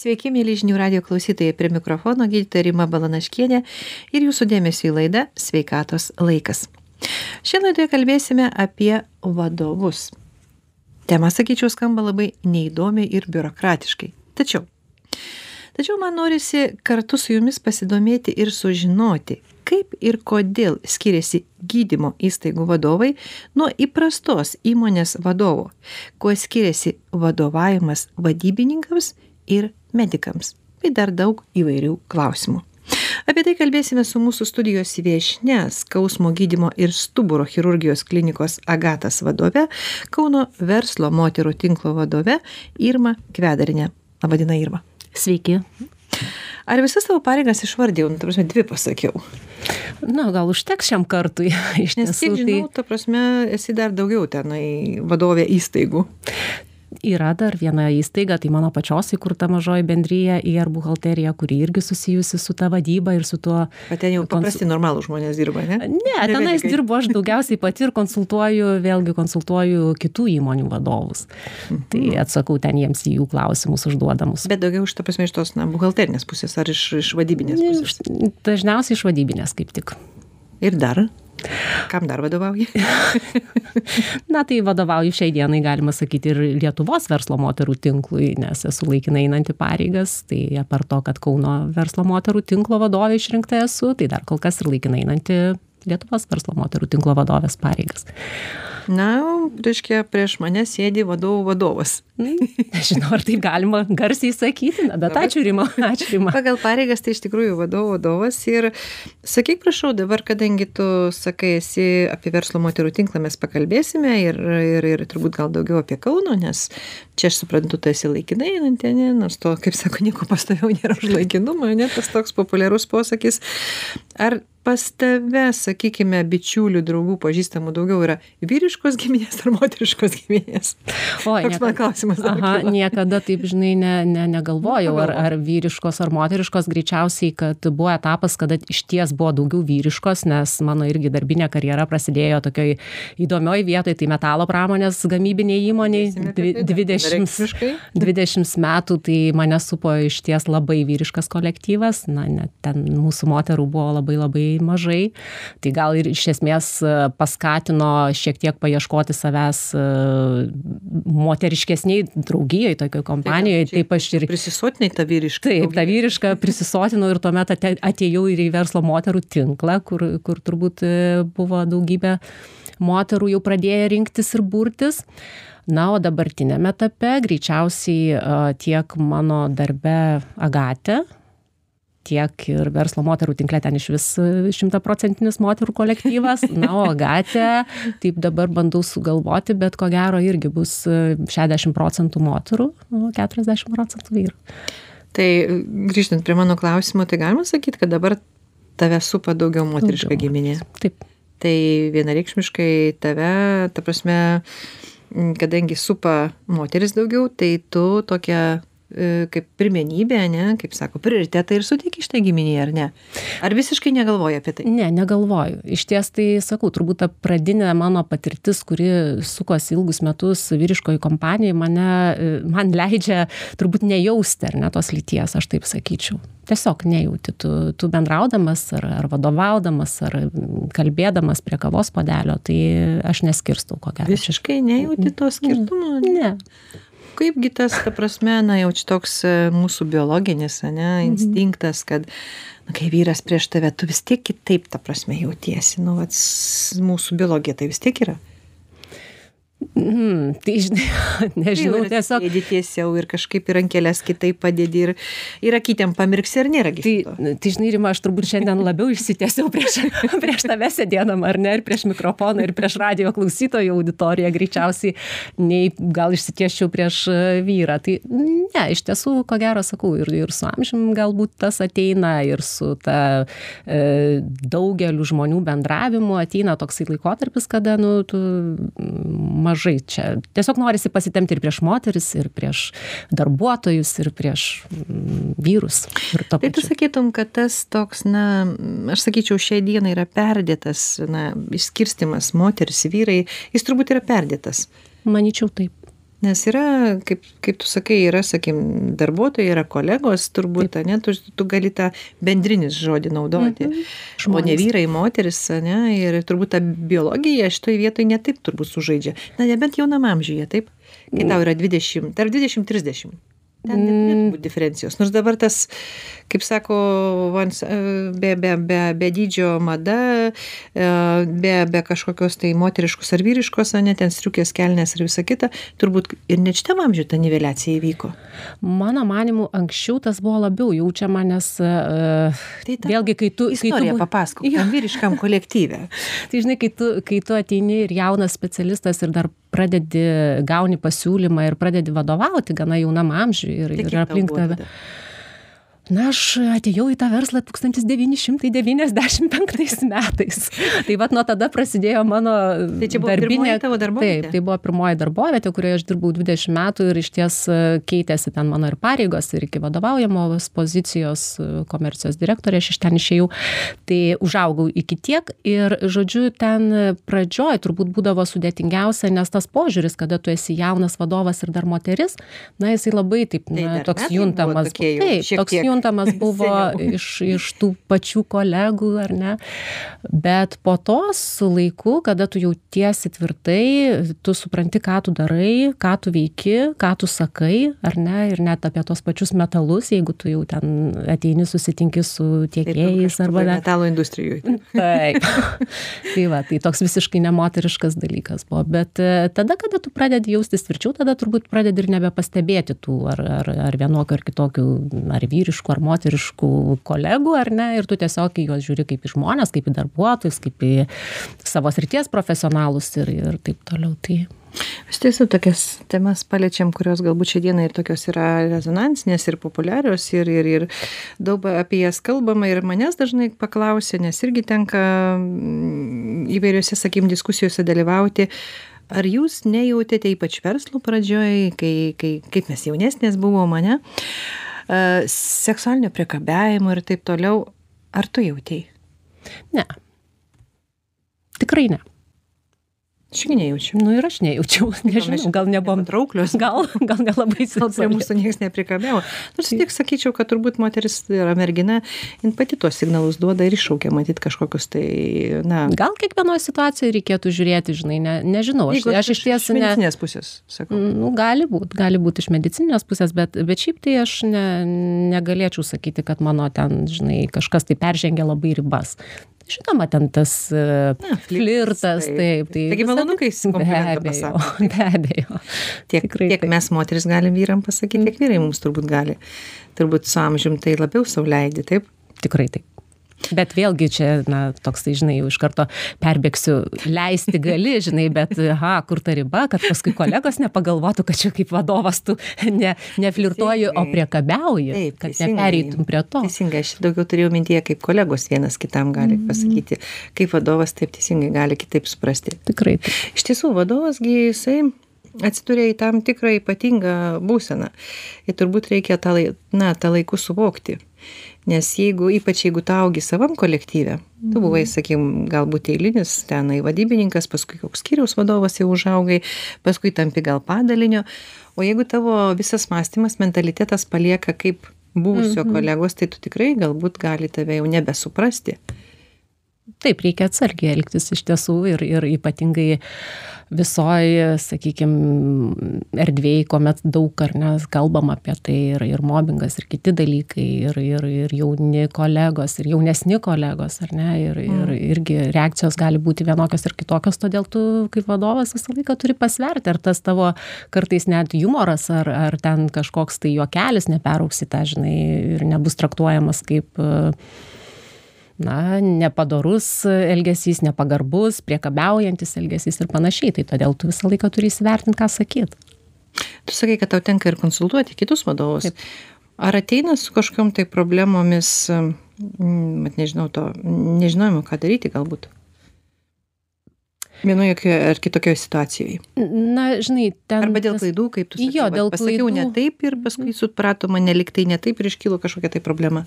Sveiki, mėly žinių radio klausytojai, prie mikrofono gydytoja Rima Balanaškienė ir jūsų dėmesio į laidą Sveikatos laikas. Šiandien laidoje kalbėsime apie vadovus. Tema, sakyčiau, skamba labai neįdomiai ir biurokratiškai. Tačiau, tačiau man norisi kartu su jumis pasidomėti ir sužinoti, kaip ir kodėl skiriasi gydymo įstaigų vadovai nuo įprastos įmonės vadovo, kuo skiriasi vadovavimas vadybininkams ir medikams, bei dar daug įvairių klausimų. Apie tai kalbėsime su mūsų studijos viešne, skausmo gydimo ir stuburo chirurgijos klinikos Agatas vadove, Kauno verslo moterų tinklo vadove Irma Kvedarinė. Labadiena, Irma. Sveiki. Ar visas tavo pareigas išvardėjau, nu, ta prasme, dvi pasakiau? Na, gal užteks šiam kartui. Iš Nes, tiesų, kiek žinau, tai... ta prasme, esi dar daugiau tenai vadovė įstaigų yra dar viena įstaiga tai mano pačios įkurta mažoji bendrija ir buhalterija kuri irgi susijusi su ta vadyba ir su tuo bet ten jau paprasti normalūs žmonės dirba ne? Ne tenais dirbu aš daugiausiai pati ir konsultuoju vėlgi konsultuoju kitų įmonių vadovus. Tai mhm. atsakau ten jiems į jų klausimus užduodamus. Bet daugiau iš ta prasme iš tos na buhalterinės pusės ar iš iš vadybinės pusės? dažniausiai iš vadybinės kaip tik. Ir dar Kam dar vadovauji? Na, tai vadovauju šiai dienai, galima sakyti, ir Lietuvos verslo moterų tinklui, nes esu laikinai einanti pareigas. Tai apart to, kad Kauno verslo moterų tinklo vadovė išrinkta esu, tai dar kol kas ir laikinai einanti Lietuvos verslo moterų tinklo vadovės pareigas. Na reiškia prieš mane sėdi vadovų vadovas. Nežinau ar taip galima garsiai sakyti na bet ačiū rima ačiū rima. Pagal pareigas tai iš tikrųjų vadovų vadovas ir sakyk prašau dabar kadangi tu sakai esi apie verslo moterų tinklą mes pakalbėsime ir ir ir turbūt gal daugiau apie kauno nes čia aš suprantu tu esi laikinai einanti ane nors to kaip sako nieko pastoviau nėra už laikinumą ane tas toks populiarus posakis. Ar pas tave sakykime bičiulių draugų pažįstamų daugiau yra vyriškos giminės ar moteriškos giminės? Oi toks man klausimas aha niekada taip žinai ne ne negalvojau ar ar vyriškos ar moteriškos. Greičiausiai kad buvo etapas kada išties buvo daugiau vyriškos nes mano irgi darbinė karjera prasidėjo tokioj įdomioj vietoj tai metalo pramonės gamybinėj įmonėj. Dvi dvidešims dvidešims metų tai mane supo išties labai vyriškas kolektyvas. Na net ten mūsų moterų buvo labai labai mažai. Tai gal ir iš esmės e, paskatino šiek tiek paieškoti savęs e, moteriškesnėj draugijoj tokioj kompanijoj. Taip aš ir prisisotinai tą vyrišką taip tą vyrišką prisisotinau ir tuomet atėjau ir į verslo moterų tinklą kur kur turbūt e, buvo daugybė moterų jau pradėję rinktis ir burtis. Na o dabartiniam etape greičiausiai tiek mano darbe agate tiek ir verslo moterų tinkle ten išvis e, šimtaprocentinis moterų kolektyvas. Na o agate taip dabar bandau sugalvoti bet ko gero irgi bus e, šešiasdešim procentų moterų o keturiasdešim procentų vyrų. Tai grįžtant prie mano klausimo tai galima sakyt kad dabar tave supa daugiau moteriška daugiau. giminė? Taip. Tai vienareikšmiškai tave ta prasme kadangi supa moteris daugiau tai tu tokią E, kaip pirmenybę ane kaip sako prioritetą ir suteiki šitai giminei ar ne? Ar visiškai negalvoji apie tai? Ne negalvoju. Išties tai sakau turbūt ta pradinė mano patirtis kuri sukosi ilgus metus vyriškoj kompanijoj mane e, man leidžia turbūt nejausti ar ne tos lyties aš taip sakyčiau. Tiesiog nejauti. Tu tu bendraudamas ar ar vadovaudamas ar kalbėdamas prie kavos puodelio tai aš neskirstau ko gero. Visiškai nejauti to skirtumo? Ne kaipgi tas ta prasme na jau čia toks e, mūsų biologinis ane mhm. instinktas kad na kai vyras prieš tave tu vis tiek kitaip ta prasme jautiesi nu vat mūsų biologija tai vis tiek yra Mhm, tai žinai, nežinau, tai tiesiog. Sėdi tiesiau ir kažkaip į rankelės kitaip padėdi ir, ir akytėm pamirksi ar nėra. Tai, tai žinai, Rima, aš turbūt šiandien labiau išsitiesiau prieš, prieš tave sėdėdama, ar ne, ir prieš mikrofoną, ir prieš radio klausytojų auditoriją greičiausiai, nei gal išsitiesčiau prieš e, vyrą. Tai ne, iš tiesų, ko gero sakau, ir, ir su amžim galbūt tas ateina, ir su ta e, daugeliu žmonių bendravimu ateina toksai laikotarpis, kada, nu, tu mažai čia. Tiesiog norisi pasitempti ir prieš moteris ir prieš darbuotojus ir prieš mm, vyrus ir tai tu sakytum kad tas toks na aš sakyčiau šiai dienai yra perdėtas na išskirstymas moterys vyrai jis turbūt yra perdėtas. Manyčiau taip nes yra kaip kaip tu sakai yra sakykim darbuotojai yra kolegos turbūt ane tu tu gali tą bendrinis žodį naudoti. O ne Žmonės. vyrai moterys ane ir turbūt ta biologija šitoj vietoj ne taip turbūt sužaidžia. Na nebent jaunam amžiuje taip? Kai tau yra dvidešim tarp dvidešim trisdešim ten neturėtų būt diferencijos. Nors dabar tas kaip sako vans e, be be be be dydžio mada e, be be kažkokios tai moteriškos ar vyriškos ane ten striukės kelnės ir visa kita turbūt ir net šitam amžiuj ta niveliacija įvyko. Mano manimu, anksčiau tas buvo labiau jaučiama, nes uh, Tai ta vėlgi, kai tu... Kai tu istoriją papasakok tam vyriškam kolektyve. Tai žinai, kai tu, kai tu ateini ir jaunas specialistas ir dar pradedi, gauni pasiūlymą ir pradedi vadovauti gana jaunam amžiui ir, Tai ir aplink tave. Tada? Na, aš atėjau į tą verslą 1995 metais. Tai vad nuo tada prasidėjo mano Tai čia buvo pirmoji tavo darbovietė? Taip, tai buvo pirmoji darbovietė, kurioje aš dirbau 20 metų ir iš ties e, keitėsi ten mano ir pareigos, ir iki vadovaujamos pozicijos e, komercijos direktorė, aš iš ten išėjau. Tai užaugau iki tiek ir, žodžiu, ten pradžioj turbūt būdavo sudėtingiausia, nes tas požiūris, kada tu esi jaunas vadovas ir dar moteris, na, jisai labai taip, Tai na, dar toks buvo juntamas. tokie jau Taip, toks tiek juntamas buvo iš, iš tų pačių kolegų, ar ne. Bet po to su laiku, kada tu jautiesi tvirtai, tu supranti, ką tu darai, ką tu veiki, ką tu sakai, ar ne, ir net apie tos pačius metalus, jeigu tu jau ten ateini susitinki su tiekėjais arba ne. metalo industrijoj Taip. tai va, tai toks visiškai nemoteriškas dalykas buvo. Bet e, tada, kada tu pradedi jaustis tvirčiau, tada turbūt pradedi ir nebepastebėti tų ar, ar, ar vienokių ar kitokių, ar vyriškų, ar moteriškų kolegų, ar ne, ir tu tiesiog į juos žiūri kaip į žmonės, kaip į darbuotojus, kaip į savo srities profesionalus ir, ir taip toliau. Tai Iš tiesų tokias temas paliečiam, kurios galbūt šiandieną ir tokios yra rezonansinės ir populiarios ir, ir, ir daug apie jas kalbama ir manęs dažnai paklausia, nes irgi tenka mm, įvairiose, sakykim, diskusijose dalyvauti. Ar jūs nejautėte, ypač verslo pradžioj, kai, kai, kaip mes jaunesnės buvo mane, seksualinio priekabiavimo ir taip toliau, ar tu jautėjai? ne. Tikrai ne. Aš nejaučiu. Nu ir aš nejaučiau, nežinau, gal nebuvom trauklios. Gal, gal nelabai prie mūsų niekas neprikabėjo. Nors tik sakyčiau, kad turbūt moteris yra mergina, jin pati tuos signalus duoda ir iššaukia, matyt, kažkokius tai, na. Gal kiekvienoje situacijoje reikėtų žiūrėti, žinai, ne, nežinau, aš, Jeigu aš iš ties Iš ne. medicinės pusės, sakau. Nu, gali būti, gali būti iš medicininės pusės, bet, bet šiaip tai aš ne, negalėčiau sakyti, kad mano ten, žinai, kažkas tai peržengia labai ribas. Žinoma, ten tas uh, Na, flirtas, taip. Tai Taigi malonu, kai komplimentą pasako. be abejo. Tiek, Tikrai tiek taip. mes moteris galim vyram pasakyti, tiek vyrai mums turbūt gali. Turbūt su amžium tai labiau sauliaidi, taip? Tikrai taip. Bet vėlgi čia, na, toks, tai, žinai, jau iš karto perbėgsiu, leisti gali, žinai, bet, aha, kur ta riba, kad paskui kolegos nepagalvotų, kad čia kaip vadovas tu ne, neflirtuoji, o priekabiauji, Taip, kad teisingai. nepereitum prie to. Teisingai, aš daugiau turėjau mintyje, kaip kolegos vienas kitam gali Mhm. pasakyti, kaip vadovas taip teisingai gali kitaip suprasti. Tikrai taip. Iš tiesų, vadovasgi jisai atsiduria į tam tikrą ypatingą būseną. Ir turbūt reikia tą, na, tą laiku suvokti. Nes jeigu, ypač jeigu tu augi savam kolektyve, tu buvai, sakykim, galbūt eilinis tenai vadybininkas, paskui koks skyriaus vadovas jau užaugai, paskui tampi gal padalinio, o jeigu tavo visas mąstymas, mentalitetas palieka kaip buvusio Mhm. kolegos, tai tu tikrai galbūt gali tave jau nebesuprasti. Taip, reikia atsargiai elgtis iš tiesų ir, ir ypatingai visoji, sakykime, erdvėjai, kuomet daug ar nes kalbam apie tai ir, ir mobbingas ir kiti dalykai, ir, ir, ir jauni kolegos, ir jaunesni kolegos, ar ne, ir, ir irgi reakcijos gali būti vienokios ir kitokios, todėl tu kaip vadovas visą laiką turi pasverti, ar tas tavo kartais net humoras, ar, ar ten kažkoks tai juokelis neperauks į tą, žinai, ir nebus traktuojamas kaip uh, na, nepadorus elgesys, nepagarbus, priekabiaujantis elgesys ir panašiai. Tai todėl tu visą laiką turi įsivertinti, ką sakyti. Tu sakai, kad tau tenka ir konsultuoti kitus vadovus. Taip. Ar ateina su kažkokiam tai problemomis, mm, mat nežinau to, nežinojimo, ką daryti galbūt? Vienoje ar kitokioje situacijoje. Na, žinai, ten. Arba dėl klaidų, kaip tu sakai. Jo, dėl pasakiau klaidų. ne taip ir paskui suprato mane liktai ne taip ir iškilo kažkokia tai problema.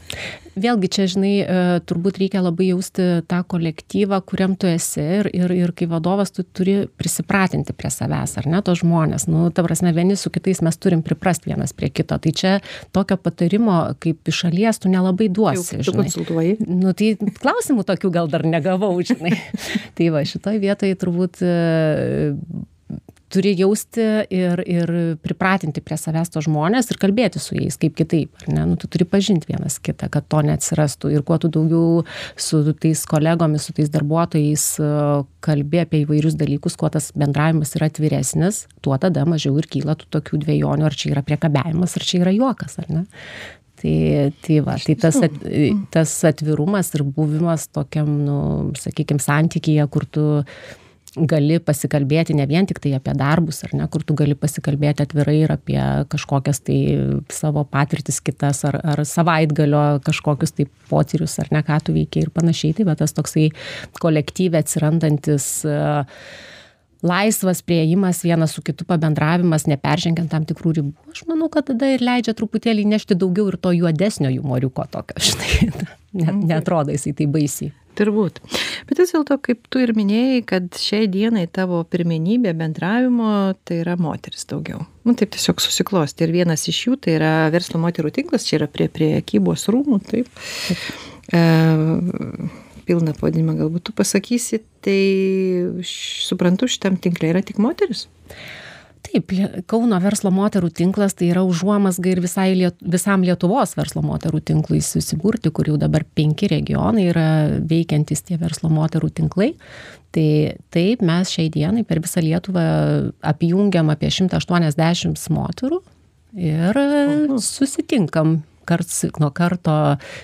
Vėlgi čia, žinai, e, turbūt reikia labai jausti tą kolektyvą, kuriam tu esi ir, ir, ir kai vadovas tu turi prisipratinti prie savęs, ar ne, tos žmonės. Nu, ta prasme, vieni su kitais mes turim priprasti vienas prie kito. Tai čia tokio patarimo, kaip iš šalies, tu nelabai duosi. Jau, tu konsultuoji. Nu, tai klausimų tokių gal dar negavau, žinai. tai va, šitoj vietoje turbūt e, turi jausti ir, ir pripratinti prie savęs to žmonės ir kalbėti su jais kaip kitaip. Ne? Nu, tu turi pažinti vienas kitą, kad to neatsirastų. Ir kuo tu daugiau su tais kolegomis, su tais darbuotojais e, kalbė apie įvairius dalykus, kuo tas bendravimas yra atviresnis, tuo tada mažiau ir kyla tų tokių dviejonių, ar čia yra priekabiavimas, ar čia yra juokas, ar ne. Tai, tai va, tai tas, at, tas atvirumas ir buvimas tokiam, nu, sakykime, santykyje, kur tu gali pasikalbėti ne vien tik tai apie darbus, ar ne, kur tu gali pasikalbėti atvirai ir apie kažkokias tai savo patirtis kitas, ar, ar savaitgalio kažkokius tai potyrius, ar ne, ką tu veikiai ir panašiai. Tai bet tas toksai kolektyvė atsirandantis uh, laisvas priėjimas vienas su kitu pabendravimas, neperžengiant tam tikrų ribų, aš manau, kad tada ir leidžia truputėlį nešti daugiau ir to juodesnio humoriuko tokio, žinai, net, netrodo jisai tai baisiai. Turbūt. Bet vis dėlto, kaip tu ir minėjai, kad šiai dienai tavo pirmenybė bendravimo tai yra moteris daugiau. Nu, taip tiesiog susiklosti. Ir vienas iš jų tai yra verslo moterų tinklas, čia yra prie, prie kybos rūmų, taip. taip. E, pilną pavadinimą galbūt tu pasakysi, tai suprantu, šitam tinkle yra tik moteris. Taip, Kauno verslo moterų tinklas tai yra užuomasga ir visai, liet, visam Lietuvos verslo moterų tinklui susiburti, kur jau dabar penki regionai yra veikiantis tie verslo moterų tinklai. Tai taip, mes šiai dienai per visą Lietuvą apjungiam apie 180 moterų ir susitinkam karts nuo karto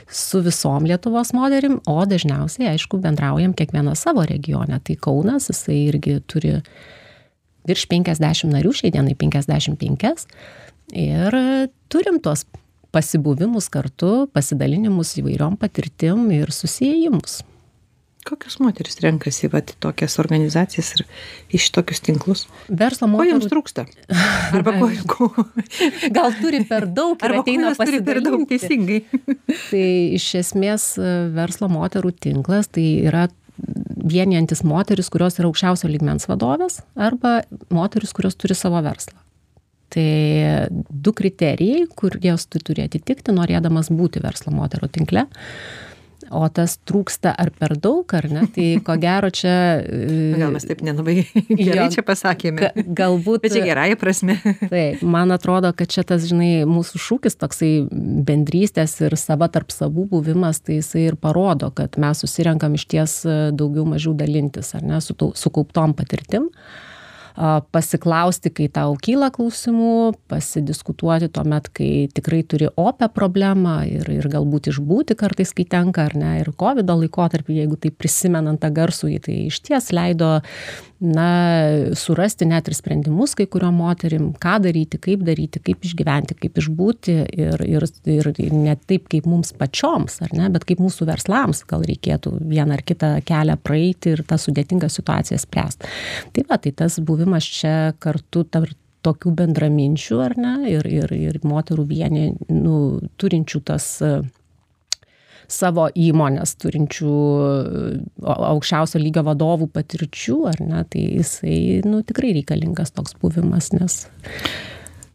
su visom Lietuvos moterim, o dažniausiai, aišku, bendraujam kiekvieną savo regione. Tai Kaunas, jisai irgi turi virš 50 narių, šiai dienai 55. Ir turim tuos pasibuvimus kartu, pasidalinimus įvairiom patirtim ir susijimus kokios moterys renkasi vat, tokias organizacijas ir iš tokius tinklus? Verslo moterų. Ko jums trūksta? Arba ko, ko? Gal turi per daug Arba ateina turi per daug teisingai. tai iš esmės verslo moterų tinklas tai yra vienijantis moteris, kurios yra aukščiausio lygmens vadovės arba moteris, kurios turi savo verslą. Tai du kriterijai, kuriuos tu turi atitikti, norėdamas būti verslo moterų tinkle o tas trūksta ar per daug, ar ne, tai ko gero čia... Gal mes taip nelabai gerai jo, čia pasakėme. Galbūt. Bet čia gerąją prasme. Taip, man atrodo, kad čia tas, žinai, mūsų šūkis toksai bendrystės ir sava tarp savų buvimas, tai jisai ir parodo, kad mes susirenkam iš ties daugiau mažiau dalintis, ar ne, su sukauptom patirtim. Uh, pasiklausti, kai tau kyla klausimų, pasidiskutuoti tuomet, kai tikrai turi opę problemą ir, ir galbūt išbūti kartais, kai tenka, ar ne, ir COVID laikotarpį, jeigu tai prisimenant tą garsų, tai iš ties leido na surasti net ir sprendimus kai kuriom moterim ką daryti kaip daryti kaip išgyventi kaip išbūti ir ir ir ne taip kaip mums pačioms ar ne bet kaip mūsų verslams gal reikėtų vieną ar kitą kelią praeiti ir tas sudėtingas situacijas spręst. Tai va tai tas buvimas čia kartu tarp tokių bendraminčių ar ne ir ir ir moterų vieni nu turinčių tas savo įmones turinčių aukščiausio lygio vadovų patirčių, ar ne, tai jisai, nu, tikrai reikalingas toks buvimas, nes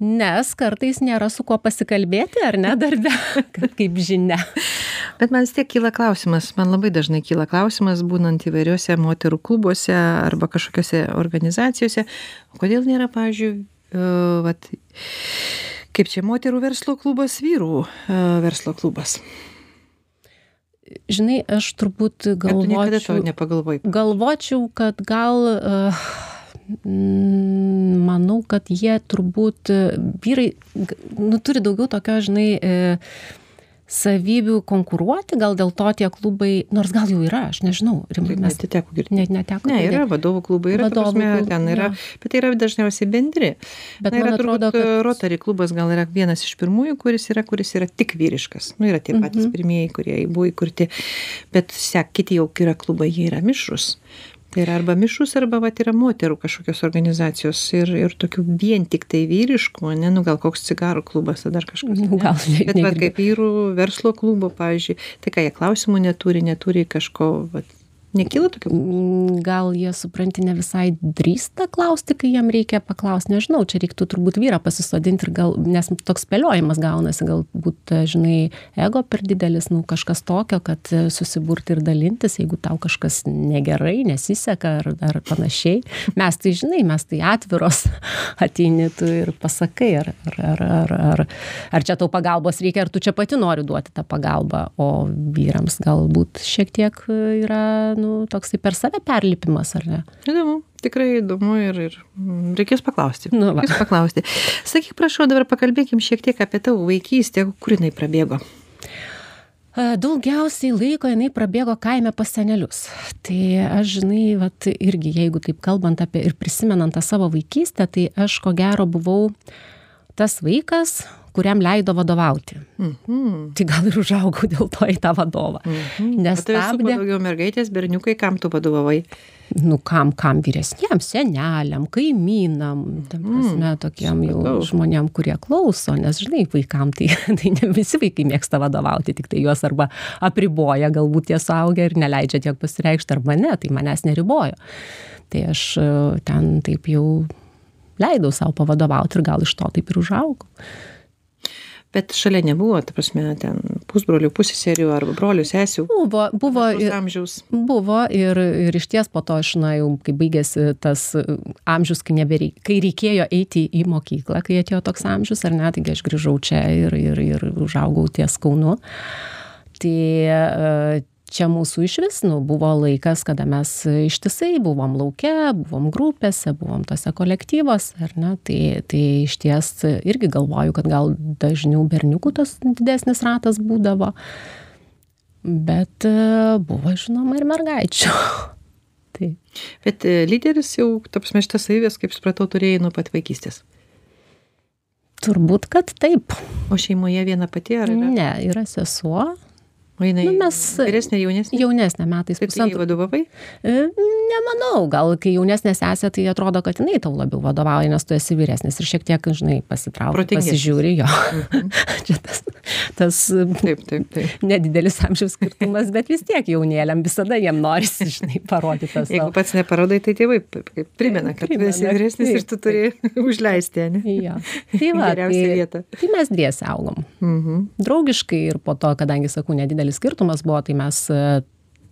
nes kartais nėra su kuo pasikalbėti, ar ne, darbe, kaip žinia. Bet man vis tiek kyla klausimas, man labai dažnai kyla klausimas, būnant įvairiuose moterų klubuose arba kažkokiose organizacijose, kodėl nėra, pavyzdžiui, uh, vat, kaip čia moterų verslo klubas, vyrų uh, verslo klubas žinai, aš turbūt galvočiau. nepagalvojai. Galvočiau, kad gal, uh, manau, kad jie turbūt, vyrai, nu, turi daugiau tokio, žinai, uh, savybių konkuruoti, gal dėl to tie klubai, nors gal jau yra, aš nežinau, rimtai. Mes neteko girdėti. Net neteko. Ne, yra vadovų klubai, yra vadovų prasme, klub, ten yra, ja. bet tai yra dažniausiai bendri. Bet Na, yra atrodo, turbūt, kad Rotary klubas gal yra vienas iš pirmųjų, kuris yra, kuris yra tik vyriškas. Nu, yra tie patys mm -hmm. pirmieji, kurie buvo įkurti, bet sek, kiti jau yra klubai, jie yra mišrus yra arba mišrūs arba vat yra moterų kažkokios organizacijos. Ir ir tokių vien tiktai vyriškų ane nu gal koks cigarų klubas ar dar kažkas. Nu, bet vat kaip vyrų verslo klubo pavyzdžiui tai ką jie klausimų neturi neturi kažko vat nekyla tokių Mm, Gal jie, supranti, ne visai drįsta klausti, kai jiem reikia paklausti, nežinau, čia reiktų turbūt vyrą pasisodinti ir gal, nes toks spėliojimas gaunasi, galbūt, e, žinai, ego per didelis, nu kažkas tokio, kad e, susiburti ir dalintis, jeigu tau kažkas negerai, nesiseka ar, ar panašiai. Mes tai, žinai, mes tai atviros ateini tu ir pasakai, ar, ar, ar, ar, ar, ar čia tau pagalbos reikia, ar tu čia pati nori duoti tą pagalbą, o vyrams galbūt šiek tiek e, yra, nu, toksai per save perlipimas, ar ne? įdomu tikrai įdomu ir ir mm, reikės paklausti Nu va. reikės paklausti sakyk prašau dabar pakalbėkim šiek tiek apie tavo vaikystę kur jinai prabėgo Daugiausiai laiko jinai prabėgo kaime pas senelius. Tai aš, žinai, vat, irgi, jeigu taip kalbant apie ir prisimenant tą savo vaikystę, tai aš ko gero buvau tas vaikas, kuriam leido vadovauti. mhm Tai gal ir užaugau dėl to į tą vadovą. O tavęs supo Nestabdė, daugiau mergaitės berniukai kam tu vadovavai nu kam, kam vyresniems, seneliam, kaimynam, tam prasme, tokiem jau žmonėm, kurie klauso, nes, žinai, vaikam tai, tai ne visi vaikai mėgsta vadovauti, tik tai juos arba apriboja galbūt tie suaugę ir neleidžia tiek pasireikšti, arba ne, tai manęs neribojo. Tai aš e, ten taip jau leidau savo pavadovauti ir gal iš to taip ir užaugau. Bet šalia nebuvo ta prasme ten pusbrolių pusseserių arba brolių sesių Buvo, buvo, ir- amžiaus Buvo ir, ir iš ties po to aš, na, jau kai baigėsi tas amžius, kai, nebereik, kai reikėjo eiti į mokyklą, kai atėjo toks amžius, ar ne, taigi aš grįžau čia ir, ir, ir užaugau ties Kaunu. Tai e, čia mūsų iš vis, nu, buvo laikas, kada mes ištisai buvom laukia, buvom grupėse, buvom tose kolektyvose, ar ne, tai, tai iš ties irgi galvoju, kad gal dažniau berniukų tas didesnis ratas būdavo. Bet e, buvo, žinoma, ir mergaičių. tai bet e, lyderis jau ta prasme šitas savybės kaip supratau turėjai nuo pat vaikystės turbūt, kad taip. o šeimoje viena pati ar yra Ne, yra sesuo, o jinai nu, mes- vyresnė jaunesnė jaunesnė metais tai tu jai pusantrų. vadovavai E, Nemanau, gal kai jaunesnė sesė, tai atrodo, kad jinai tau labiau vadovauja, nes tu esi vyresnis ir šiek tiek, žinai, pasitraukia, pasižiūri jo. Čia tas, tas taip taip taip nedidelis amžiaus skirtumas, bet vis tiek jaunėliam visada jiem norisi, žinai, parodyti tas. jeigu pats neparodai tai tėvai primena kad tu esi Primena, vyresnis ir tu taip, turi užleisti ane Jo. Tai va, tai, vietą. tai mes dviesi augom. mhm draugiškai ir po to, kadangi, sakau, nedidelis skirtumas buvo, tai mes e,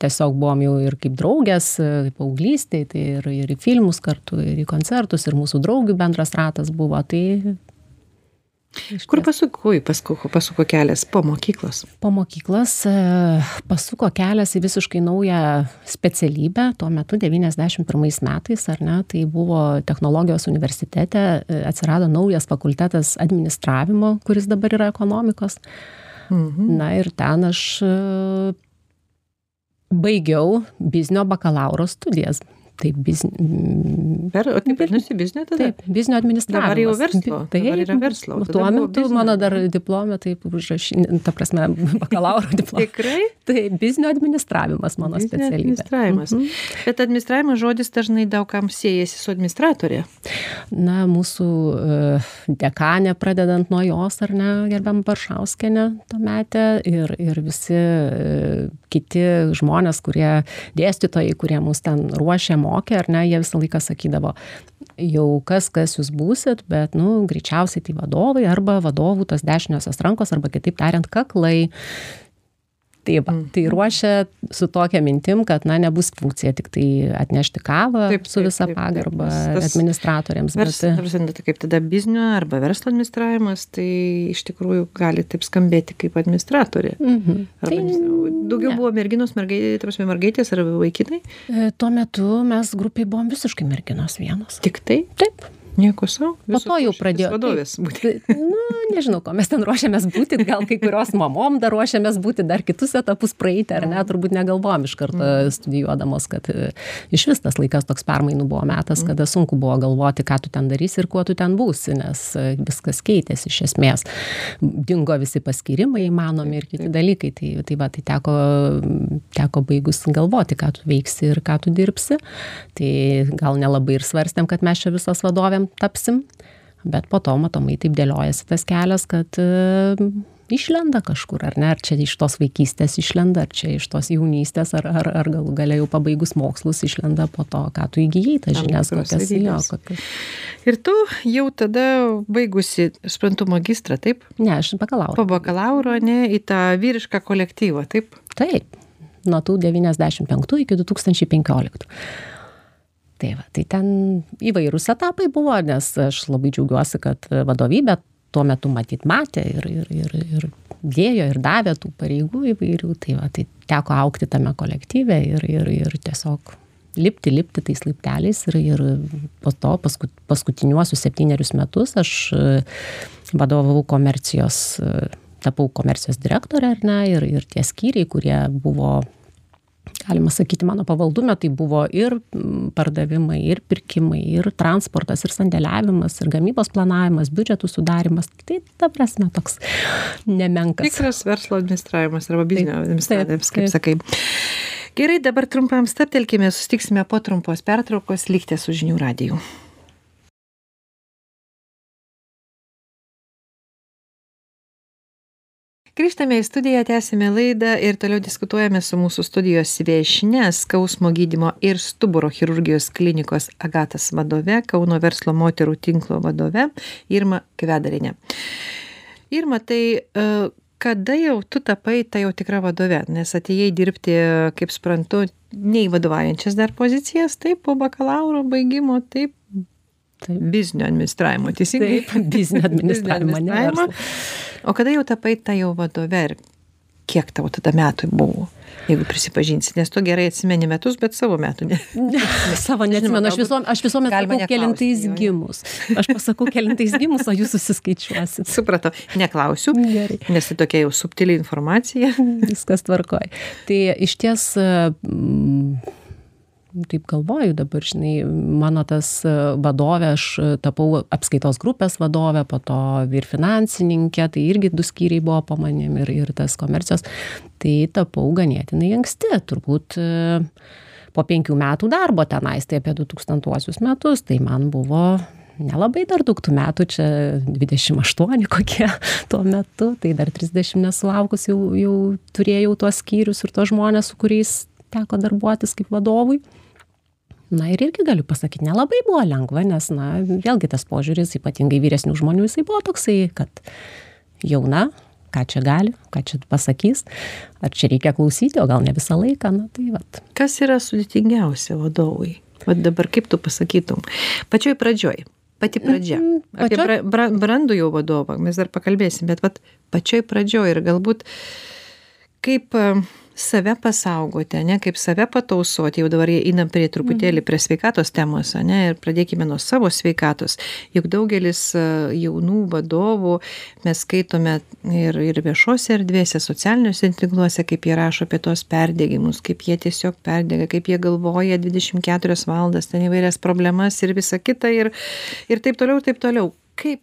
tiesiog buvom jau ir kaip draugės, e, paauglystėje, tai ir, ir į filmus kartu, ir į koncertus, ir mūsų draugių bendras ratas buvo. Tai kur pasuko pasuko pasuko kelias po mokyklos po mokyklos e, pasuko kelias į visiškai naują specialybę, tuo metu 91 metais, ar ne, tai buvo technologijos universitete, atsirado naujas fakultetas administravimo, kuris dabar yra ekonomikos. Mhm Na ir ten aš e, baigiau biznio bakalauro studijas. Taip, bizni... per o taip vadinasi biznio tada Taip, biznio administravimas. Dabar jau verslo, Taip, dabar yra verslo, Tuo metu biznio. mano dar diplomė, taip, užrašinė, ta prasme, bakalauro diplomė. tikrai Tai biznio administravimas mano Biznio specialybė. administravimas. Mhm. Bet administravimo žodis dažnai daugam siejasi su administratorė. Na, mūsų e, dekanė, pradedant nuo jos, ar ne, gerbiam Baršauskenė tuometė ir, ir visi e, kiti žmonės, kurie dėstytojai, kurie mus ten ruošė, mokė, ar ne, jie visą laiką sakydavo, jau kas, kas jūs būsit, bet, nu, greičiausiai tai vadovai arba vadovų tos dešiniosios rankos, arba kitaip tariant, kaklai. Tai, va, tai ruošia su tokia mintim, kad, na, nebus funkcija tik tai atnešti kavą su visa pagarba administratoriams. Bet- ta prasme, tai kaip tada biznio arba verslo administravimas, tai iš tikrųjų gali taip skambėti kaip administratorė. Mhm. Arba, Tai daugiau buvo merginos, mergaitės, ta prasme, mergaitės ar vaikinai. E, Tuo metu mes grupiai buvom visiškai merginos vienos. Tik tai. Taip. Nieko savo. Po to jau pradėjo. Vadovės būti. Nu, nežinau, ko mes ten ruošiamės būti, gal kai kurios mamom dar ruošiamės būti, dar kitus etapus praeiti, ar ne, turbūt negalvom iš karto studijuodamos, kad e, iš vis tas laikas toks permainų buvo metas, kada sunku buvo galvoti, ką tu ten darysi ir kuo tu ten būsi, nes e, viskas keitėsi iš esmės. Dingo visi paskirimai įmanomi ir kiti dalykai, tai, tai va, tai teko, teko baigus galvoti, ką tu veiksi ir ką tu dirbsi. Tai gal nelabai ir svarstėm, kad mes čia visos vadovėm tapsim, bet po to matomai taip dėliojasi tas kelias, kad e, išlenda kažkur, ar ne, ar čia iš tos vaikystės išlenda, ar čia iš tos jaunystės, ar, ar, ar galų galia jau pabaigus mokslus išlenda po to, ką tu įgyjai, tas žinias, kokias jo. Kokias. Ir tu jau tada baigusi, suprantu, magistrą, taip? Ne, aš bakalauro. Po bakalauro, ne, į tą vyrišką kolektyvą, taip? Taip, nuo tų 95 iki 2015 tai va tai ten įvairūs etapai buvo nes aš labai džiaugiuosi kad vadovybė tuo metu matyt matė ir ir ir ir dėjo ir davė tų pareigų įvairių. Tai va tai teko augti tame kolektyve ir ir ir tiesiog lipti lipti tais laipteliais ir ir po to paskut paskutiniuosius septynerius metus aš vadovavau komercijos tapau komercijos direktore ar ne ir ir tie skyriai kurie buvo galima sakyti mano pavaldume tai buvo ir pardavimai ir pirkimai ir transportas ir sandėliavimas ir gamybos planavimas biudžetų sudarymas tai ta prasme toks nemenkas. Tikras verslo administravimas arba biznio administravimas kaip sakai. gerai dabar trumpam stabtelkime susitiksime po trumpos pertraukos likite su žinių radiju grįžtame į studiją tęsiame laidą ir toliau diskutuojame su mūsų studijos viešnia skausmo gydymo ir stuburo chirurgijos klinikos agatas vadove kauno verslo moterų tinklo vadove irma kvedariene irma tai e, kada jau tu tapai ta jau tikra vadove nes atėjai dirbti kaip suprantu ne į vadovaujančias dar pozicijas taip po bakalauro baigimo taip Taip. biznio administravimo, teisingai? Taip, biznio administravimo, verslo. O kada jau tapai ta jau vadove ir kiek tau tada metų buvo? Jeigu prisipažinsi, nes tu gerai atsimeni metus, bet savo metų ne. savo neatsimenu, aš, visom, aš visuomet sakau kelintais gimus. Aš pasakau kelintais gimus, o jūs susiskaičiuosit. Supratau, neklausiu, Gerai. nes tai tokia jau subtili informacija. Viskas tvarkoj. Tai iš ties... Mm, taip galvoju dabar žinai mano tas e, vadovė aš e, tapau apskaitos grupės vadove po to vyr finansininkė tai irgi du skyriai buvo po manim ir ir tas komercijos. Tai tapau ganėtinai anksti turbūt e, po penkių metų darbo tenais tai apie du tūkstantuosius metus tai man buvo nelabai dar daug tų metų čia dvidešim aštuoni kokie tuo metu tai dar trisdešim nesulaukus jau jau turėjau tuos skyrius ir tuos žmones su kuriais teko darbuotis kaip vadovui. Na ir irgi galiu pasakyt nelabai buvo lengva nes na vėlgi tas požiūris ypatingai vyresnių žmonių jisai buvo toksai kad jauna ką čia gali ką čia pasakys ar čia reikia klausyti o gal ne visą laiką na tai vat. Kas yra sudėtingiausia vadovui? Vat dabar kaip tu pasakytum? Pačioj pradžioj pati pradžia. Mhm, apie pačioj- bra, bra, brandų jau vadovą mes dar pakalbėsim bet vat pačioj pradžioj ir galbūt kaip save pasaugoti ane kaip save patausoti. Jau dabar einam prie truputėlį prie sveikatos temos ane ir pradėkime nuo savo sveikatos. Juk daugelis e, jaunų vadovų mes skaitome ir ir viešose erdvėse socialiniuose tinkluose kaip jie rašo apie tuos perdegimus kaip jie tiesiog perdega kaip jie galvoja dvidešim keturias valandas ten įvairias problemas ir visa kita ir ir taip toliau ir taip toliau. Kaip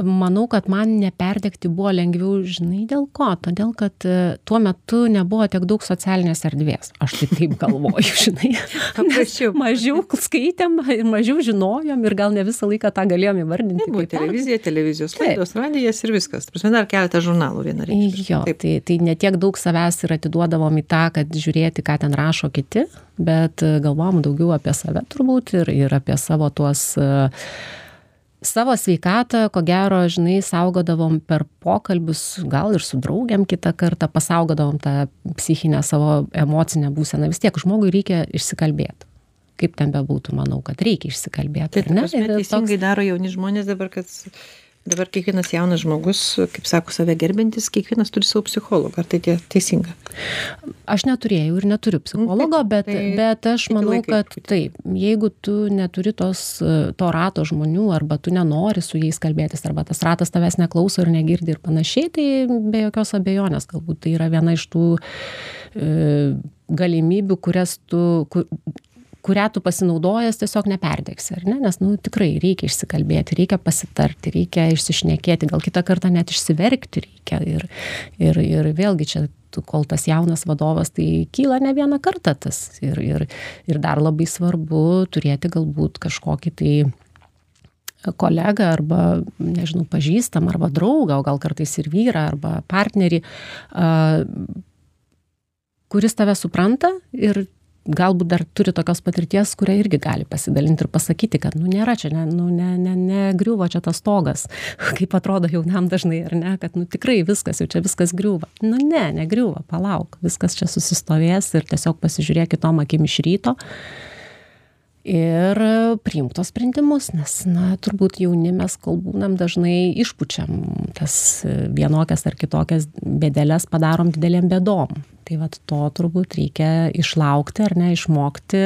manau kad man neperdegti buvo lengviau žinai dėl ko todėl kad e, tuo metu nebuvo tiek daug socialinės erdvės aš tai taip galvoju žinai Paprasčiau. Mažiau skaitėm ir mažiau žinojom ir gal ne visą laiką tą galėjom įvardinti Buvo televizija, televizijos laidos, radijas ir viskas. Ta prasme, dar keletą žurnalų vienareikšmiškai. Jo, Taip. tai, tai netiek daug savęs ir atiduodavom į tą, kad žiūrėti, ką ten rašo kiti, bet e, galvom daugiau apie save turbūt ir, ir apie savo tuos uh, savo sveikatą, ko gero, žinai, saugodavom per pokalbius, gal ir su draugiam kitą kartą, pasaugodavom tą psichinę savo emocinę būseną. Vis tiek žmogui reikia išsikalbėti. Kaip ten bebūtų, manau, kad reikia išsikalbėti. Tai ar ne? Ir toks- daro jauni žmonės dabar, kad dabar kiekvienas jaunas žmogus kaip sako save gerbiantis kiekvienas turi savo psichologą. Ar tai tie teisinga? Aš neturėjau ir neturiu psichologo Mhm, bet tai bet aš manau kad taip jeigu tu neturi tos to rato žmonių arba tu nenori su jais kalbėtis arba tas ratas tavęs neklauso ir negirdi ir panašiai tai be jokios abejonės galbūt tai yra viena iš tų e, galimybių kurias tu ku kurią tu pasinaudojęs tiesiog neperdegsi ar ne? Nes nu tikrai reikia išsikalbėti reikia pasitarti reikia išsišnekėti gal kitą kartą net išsiverkti reikia. Ir ir ir vėlgi čia tu kol tas jaunas vadovas tai kyla ne vieną kartą tas. Ir ir ir dar labai svarbu turėti galbūt kažkokį tai kolegą arba nežinau pažįstamą arba draugą o gal kartais ir vyrą arba partnerį kuris tave supranta ir galbūt dar turi tokios patirties kuria irgi gali pasidalint ir pasakyti kad nu nėra čia ne nu ne ne negriuvo čia tas stogas. Kaip atrodo jaunam dažnai ar ne kad nu tikrai viskas jau čia viskas griūva. Nu ne negriūva palauk viskas čia susistovės ir tiesiog pasižiūrėk kitom akim iš ryto ir priimk tuos sprendimus nes na turbūt jauni mes kol būnam dažnai išpučiam tas vienokias ar kitokias bėdeles padarom didelėm bėdom. Tai vat to turbūt reikia išlaukti ar ne išmokti.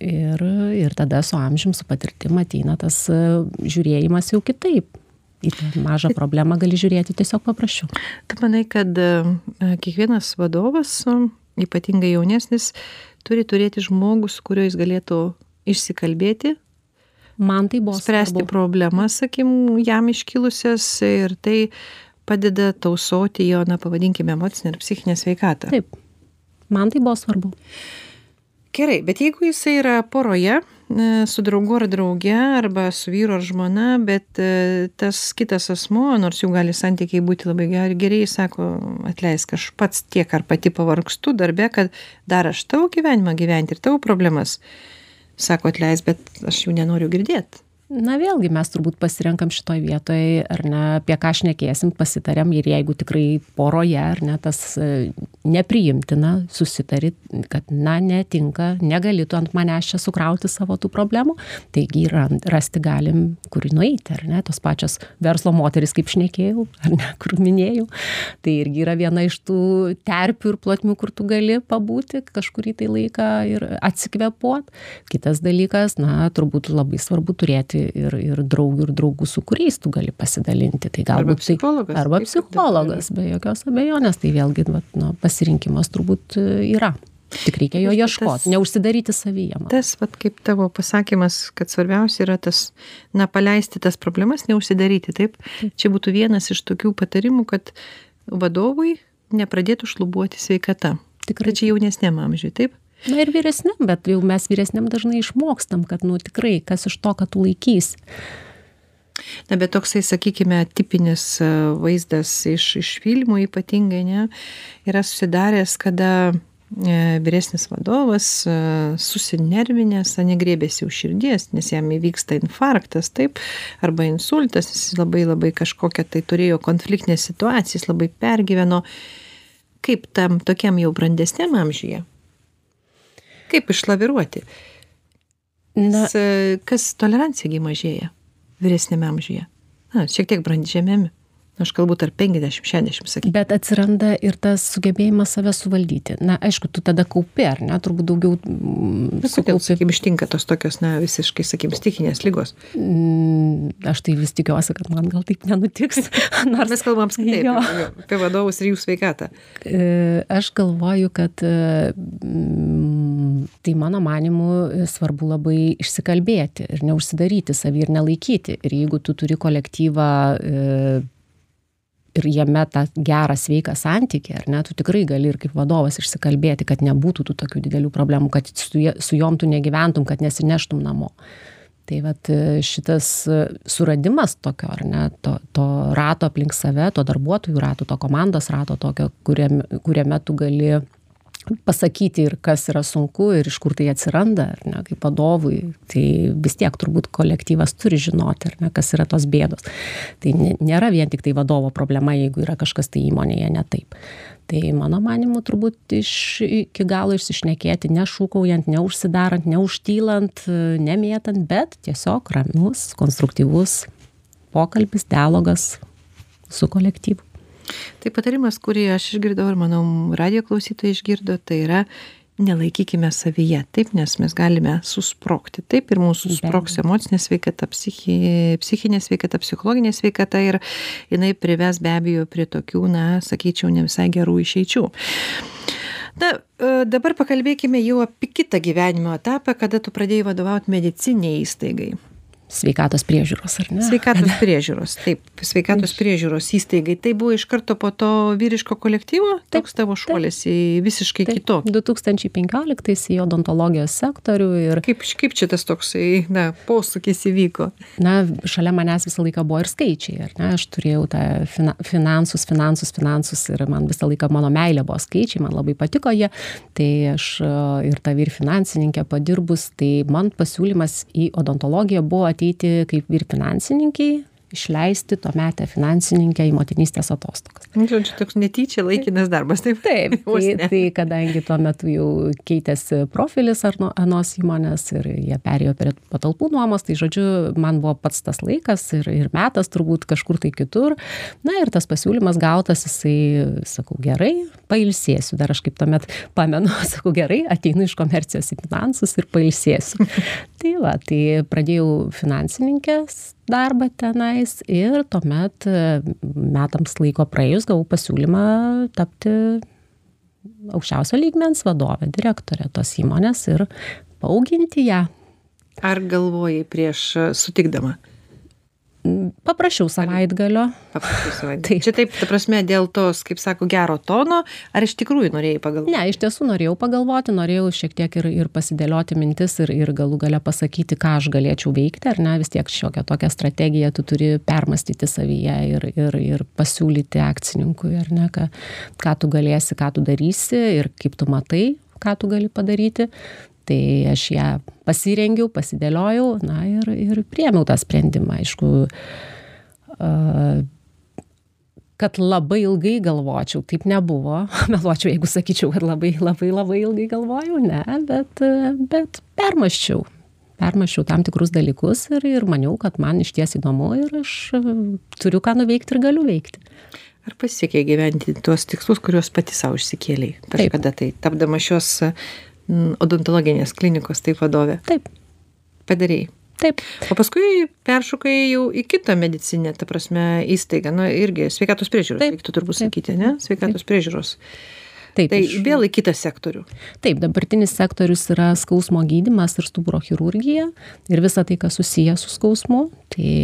Ir ir tada su amžium su patirtim ateina tas žiūrėjimas jau kitaip. Į tą mažą problemą gali žiūrėti tiesiog paprasčiau. Tu manai kad e, kiekvienas vadovas e, ypatingai jaunesnis turi turėti žmogų su kuriuo jis galėtų išsikalbėti man tai buvo spręsti svarbu. problemas sakykim jam iškilusias ir tai padeda tausoti jo na pavadinkime emocinę ir psichinę sveikatą. Taip. Man tai buvo svarbu. Gerai bet jeigu jisai yra poroje e, su draugu ar drauge arba su vyru ar žmona bet e, tas kitas asmuo nors jų gali santykiai būti labai ger geri jis sako atleisk aš pats tiek ar pati pavargstu darbe kad dar aš tavo gyvenimą gyventi ir tavo problemas. Sako atleisk bet aš jų nenoriu girdėt na vėlgi mes turbūt pasirenkam šitoj vietoj ar ne apie ką šnekėsim pasitariam ir jeigu tikrai poroje ar ne tas e, nepriimtina susitari kad na netinka negali tu ant manęs čia sukrauti savo tų problemų taigi yra rasti galim kur nueiti ar ne tos pačios verslo moterys kaip šnekėjau ar ne kur minėjau. Tai irgi yra viena iš tų terpių ir plotmių kur tu gali pabūti kažkurį tai laiką ir atsikvėpuot. Kitas dalykas na turbūt labai svarbu turėti ir ir draugių ir draugų su kuriais tu gali pasidalinti. Tai Arba galbūt tai psichologas, arba taip, taip, psichologas be jokios abejonės. Tai vėlgi vat nu pasirinkimas turbūt e, yra. Tik reikia jo Tas- ieškot neužsidaryti savyje man. tas vat kaip tavo pasakymas kad svarbiausia yra tas na paleisti tas problemas neužsidaryti taip? Čia būtų vienas iš tokių patarimų kad vadovui nepradėtų šlubuoti sveikata. Tikrai. čia jaunesniam amžiui taip na ir vyresniam bet jau mes vyresniam dažnai išmokstam kad nu tikrai kas iš to kad tu laikysi na bet toksai sakykime tipinis e, vaizdas iš iš filmų ypatingai ne yra susidaręs kada e, vyresnis vadovas e, susinervinęs ane griebiasi už širdies nes jam įvyksta infarktas taip arba insultas jis labai labai kažkokią tai turėjo konfliktinę situaciją jis labai pergyveno. Kaip tam tokiam jau brandesniam amžiuje kaip išlaviruoti na kas tolerancija gi mažėja vyresniame amžiuje. Na, šiek tiek brandžiame. Aš kalbu tarp 50-60, sakykim. Bet atsiranda ir tas sugebėjimas save suvaldyti. Na, aišku, tu tada kaupi, ar ne, turbūt daugiau mm, Kodėl, sukaupi. sakykim, ištinka tos tokios, na, visiškai, sakykim, stichinės lygos. Mm, Aš tai vis tikiuosi, kad man gal taip nenutiks. Nors Mes kalbam apskritai apie, apie vadovus ir jų sveikatą. E, Aš galvoju, kad mm, tai mano manimu e, svarbu labai išsikalbėti ir neužsidaryti savį ir nelaikyti. Ir jeigu tu turi kolektyvą e, ir jame tą gerą sveiką santykį, ar ne, tu tikrai gali ir kaip vadovas išsikalbėti, kad nebūtų tų tokių didelių problemų, kad su, su jom tu negyventum, kad nesineštum namo. Tai vat e, šitas suradimas tokio, ar ne, to, to rato aplink save, to darbuotojų rato, to komandos rato tokio, kuriame, kuriame tu gali pasakyti ir kas yra sunku ir iš kur tai atsiranda, ar ne, kaip vadovui, tai vis tiek turbūt kolektyvas turi žinoti, ar ne, kas yra tos bėdos. Tai nė- nėra vien tik tai vadovo problema, jeigu yra kažkas tai įmonėje ne taip. Tai mano manimu turbūt iš, iki galo išsišnekėti, nešūkaujant, neužsidarant, neužtylant, nemėtant, bet tiesiog ramus, konstruktyvus pokalbis, dialogas su kolektyvu. Tai patarimas, kurį aš išgirdau ir manau radio klausytojai išgirdo, tai yra nelaikykime savyje, taip, nes mes galime susprokti. Taip ir mūsų susproks emocinė sveikata, psichi, psichinė sveikata, psichologinė sveikata ir jinai prives be abejo prie tokių, na, sakyčiau, ne visai gerų išeičių. Na, e, dabar pakalbėkime jau apie kitą gyvenimo etapą, kada tu pradėjai vadovauti mediciniai įstaigai sveikatos priežiūros, ar ne? Sveikatos priežiūros, taip, sveikatos priežiūros įstaigai. Tai buvo iš karto po to vyriško kolektyvo, toks tavo šuolis į visiškai taip, kitokį. 2015 į odontologijos sektorių ir... Kaip, kaip čia tas toksai, na, posūkis įvyko? Na, šalia manęs visą laiką buvo ir skaičiai, ar ne? Aš turėjau tą fina, finansus, finansus, finansus ir man visą laiką mano meilė buvo skaičiai, man labai patiko jie. Tai aš ir tą vyr finansininkę padirbus, tai man pasiūlymas į odontologiją buvo atėjęs ateiti kaip vyr finansininkei išleisti tuometę finansininkę į motinystės atostogas. Nu, žodžiu, toks netyčia laikinas darbas, taip? Taip, tai, tai kadangi tuo metu jau keitėsi profilis ar anos įmonės ir jie perėjo prie patalpų nuomos, tai žodžiu, man buvo pats tas laikas ir, ir metas turbūt kažkur tai kitur. Na ir tas pasiūlymas gautas, jisai, sakau, gerai, pailsėsiu. Dar aš kaip tuomet pamenu, sakau, gerai, ateinu iš komercijos į finansus ir pailsėsiu. tai va, tai pradėjau finansininkės darbą tenais ir tuomet metams laiko praėjus gavau pasiūlymą tapti aukščiausio lygmens vadove, direktorė tos įmonės ir paauginti ją. Ar galvojai prieš sutikdama? Paprašiau savaitgalio. Paprašiau savaitgalio. Taip. Čia taip, ta prasme, dėl tos, kaip sako, gero tono, ar iš tikrųjų norėjai pagalvoti? Ne, iš tiesų norėjau pagalvoti, norėjau šiek tiek ir, ir pasidėlioti mintis ir, ir galų gale pasakyti, ką aš galėčiau veikti, ar ne, vis tiek šiokią tokią strategiją tu turi permastyti savyje ir, ir, ir pasiūlyti akcininkui, ar ne, ką, ką tu galėsi, ką tu darysi ir kaip tu matai, ką tu gali padaryti tai aš ją pasirengiau, pasidėliojau, na ir, ir priemiau tą sprendimą. Aišku, kad labai ilgai galvočiau, taip nebuvo. Meluočiau, jeigu sakyčiau, kad labai labai labai ilgai galvojau, ne, bet, bet permaščiau. Permaščiau tam tikrus dalykus ir, ir maniau, kad man iš ties įdomu ir aš turiu ką nuveikti ir galiu veikti. Ar pasiekė gyventi tuos tikslus, kuriuos pati savo išsikėliai? Kažkada tai, tapdama šios odontologinės klinikos taip vadovė. Taip. Padarėjai. Taip. O paskui peršokai jau į kitą medicinę, ta prasme, įstaigą, nu irgi sveikatos priežiūros, reiktų turbūt taip. sakyti, ne? Sveikatos taip. priežiūros. Taip, tai iš... vėl į kitą sektorių. Taip, dabartinis sektorius yra skausmo gydimas ir stuburo chirurgija ir visa tai, kas susijęs su skausmu, tai,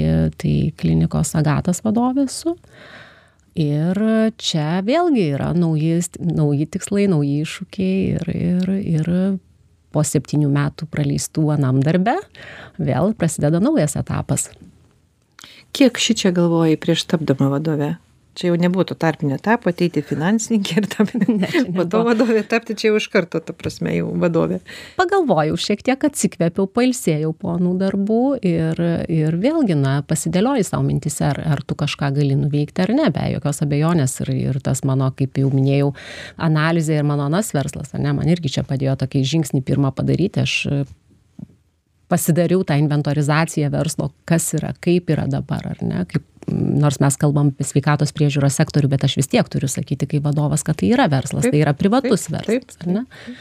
tai klinikos agatas vadovė esu. Uh, ir čia vėlgi yra nauji nauji tikslai nauji iššūkiai ir ir ir po septynių metų praleistų anam darbe vėl prasideda naujas etapas. Kiek šičia galvojai prieš tapdama vadove čia jau nebuvo to tarpinio etapo ateiti finansininkė ir tapti po to vadovė tapti čia jau iš karto ta prasme jau vadovė. Pagalvojau šiek tiek atsikvėpiau pailsėjau po anų darbų ir ir vėlgi na pasidėlioji sau mintyse ar ar tu kažką gali nuveikti ar ne be jokios abejonės. Ir ir tas mano kaip jau minėjau analizė ir mano anas verslas ane man irgi čia padėjo tokį žingsnį pirmą padaryti. Aš pasidariau tą inventorizaciją verslo kas yra kaip yra dabar ar ne kaip nors mes kalbam apie sveikatos priežiūros sektorių, bet aš vis tiek turiu sakyti kaip vadovas, kad tai yra verslas, taip, tai yra privatus taip, verslas, taip, ar ne?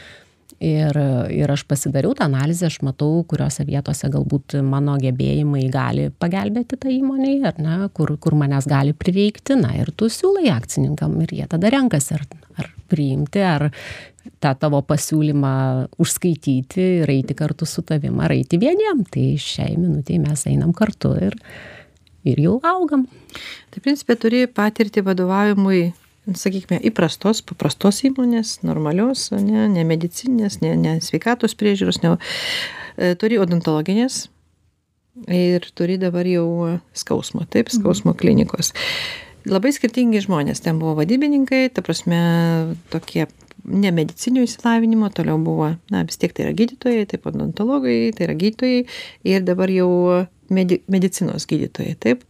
Ir, ir aš pasidariau tą analizę, aš matau, kuriuose vietose galbūt mano gebėjimai gali pagelbėti tą tai įmonį, ar ne, kur, kur manęs gali prireikti, na ir tu siūlai akcininkam ir jie tada renkasi, ar, ar priimti, ar tą tavo pasiūlymą užskaityti ir eiti kartu su tavim, ar eiti vieniem. Tai šiai minutiai mes einam kartu ir, ir jau augam. Tai principė turi patirti vadovavimui, sakykime, įprastos, paprastos įmonės, normalios, ne, ne medicinės, ne, ne sveikatos priežiūros, ne, e, turi odontologinės ir turi dabar jau skausmo, taip, mhm. skausmo klinikos. Labai skirtingi žmonės, ten buvo vadybininkai, ta prasme, tokie ne medicinio išsilavinimo, toliau buvo, na vis tiek tai yra gydytojai, taip odontologai, tai yra gydytojai ir dabar jau medi medicinos gydytojai, taip.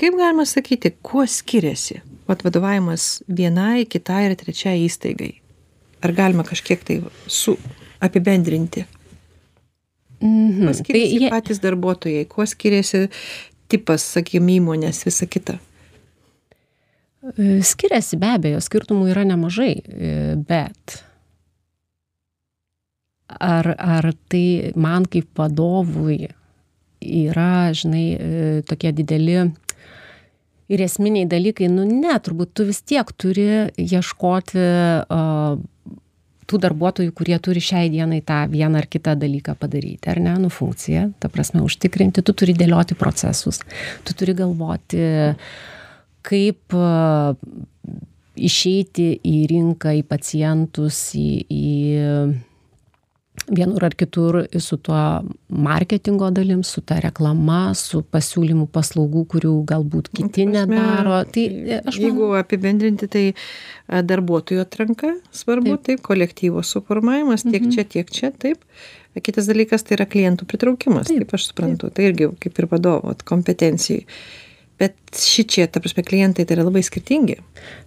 Kaip galima sakyti, kuo skiriasi vat, vadovavimas vienai, kitai ir trečiai įstaigai? Ar galima kažkiek tai su apibendrinti? Mhm. Kuo skiriasi tai jie... patys darbuotojai, kuo skiriasi tipas, sakykime, įmonės, visa kita? E, skiriasi be abejo, skirtumų yra nemažai, e, bet ar, ar tai man kaip vadovui yra, žinai, e, tokie dideli ir esminiai dalykai, nu ne, turbūt tu vis tiek turi ieškoti uh, tų darbuotojų, kurie turi šiai dienai tą vieną ar kitą dalyką padaryti, ar ne, nu funkciją, ta prasme, užtikrinti, tu turi dėlioti procesus, tu turi galvoti, uh, kaip išeiti į rinką, į pacientus, į, į vienur ar kitur su tuo marketingo dalim, su ta reklama, su pasiūlymu paslaugų, kurių galbūt kiti prasme, nedaro. Tai aš jeigu man... apibendrinti, tai darbuotojų atranka svarbu, taip, taip kolektyvo suformavimas, tiek mhm. čia, tiek čia, taip. Kitas dalykas tai yra klientų pritraukimas, taip, kaip aš suprantu, taip. tai irgi kaip ir vadovo kompetencijai bet šičia ta prasme klientai tai yra labai skirtingi.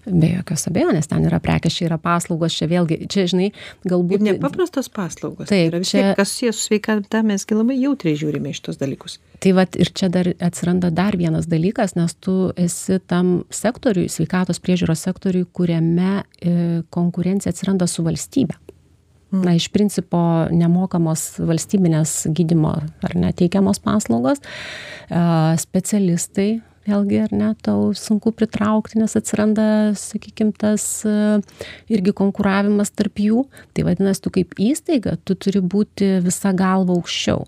Be jokios abejonės ten yra prekės čia yra paslaugos čia vėlgi čia žinai galbūt ir nepaprastos paslaugos. Tai yra vis tiek kas susiję su sveikata mes gi labai jautriai žiūrime į šitus dalykus. Tai vat ir čia dar atsiranda dar vienas dalykas nes tu esi tam sektoriuj sveikatos priežiūros sektoriuj kuriame e, konkurencija atsiranda su valstybe. Mm. na, iš principo nemokamos valstybinės gydimo ar neteikiamos paslaugos, specialistai vėlgi ar ne tau sunku pritraukti nes atsiranda sakykim tas e, irgi konkuravimas tarp jų. Tai vadinas tu kaip įstaiga tu turi būti visa galva aukščiau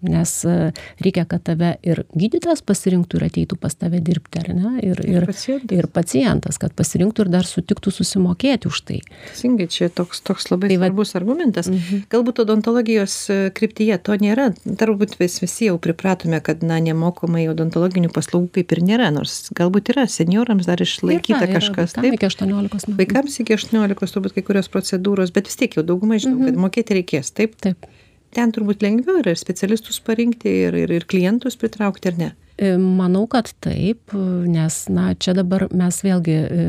nes e, reikia, kad tave ir gydytojas pasirinktų ir ateitų pas tave dirbti, ar ne? Ir, ir, ir, pacientas. ir pacientas, kad pasirinktų ir dar sutiktų susimokėti už tai. Teisingai, čia toks, toks labai tai svarbus va... argumentas. Mhm. Galbūt odontologijos e, kryptyje to nėra. Turbūt vis, visi jau pripratome, kad na, nemokamai odontologinių paslaugų kaip ir nėra, nors galbūt yra seniorams dar išlaikyta yra, kažkas. Yra, taip, iki 18 metų. Vaikams iki 18 turbūt kai kurios procedūros, bet vis tiek jau daugumai žinom, mhm. kad mokėti reikės. Taip. Taip ten turbūt lengviau yra ir specialistus parinkti ir, ir, ir klientus pritraukti, ar ne? E, manau, kad taip, nes, na, čia dabar mes vėlgi e,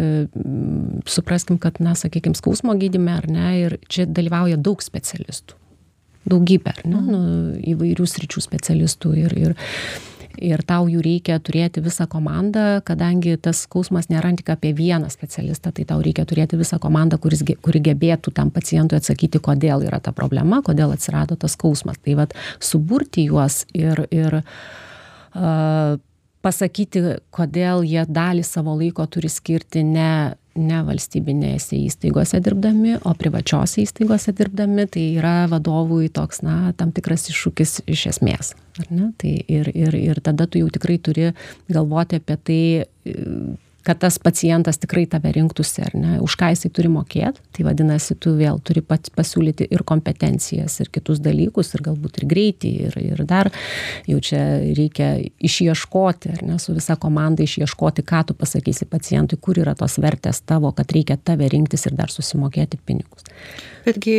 supraskim, kad, na, sakykime, skausmo gydime, ar ne, ir čia dalyvauja daug specialistų. Daugybė, ar ne, mhm. nu, įvairių sričių specialistų ir, ir ir tau jų reikia turėti visą komandą kadangi tas skausmas nėra tik apie vieną specialistą tai tau reikia turėti visą komandą kuris kuri gebėtų tam pacientui atsakyti kodėl yra ta problema kodėl atsirado tas skausmas. Tai vat suburti juos ir ir a, pasakyti kodėl jie dalį savo laiko turi skirti ne ne valstybinėse įstaigose dirbdami o privačiose įstaigose dirbdami tai yra vadovui toks na tam tikras iššūkis iš esmės ar ne? Tai ir ir ir tada tu jau tikrai turi galvoti apie tai kad tas pacientas tikrai tave rinktųsi ar ne už ką jisai turi mokėt. Tai vadinasi tu vėl turi pats pasiūlyti ir kompetencijas ir kitus dalykus ir galbūt ir greitį ir ir dar jau čia reikia išieškoti ar ne su visa komanda išieškoti ką tu pasakysi pacientui kur yra tos vertės tavo kad reikia tave rinktis ir dar susimokėti pinigus betgi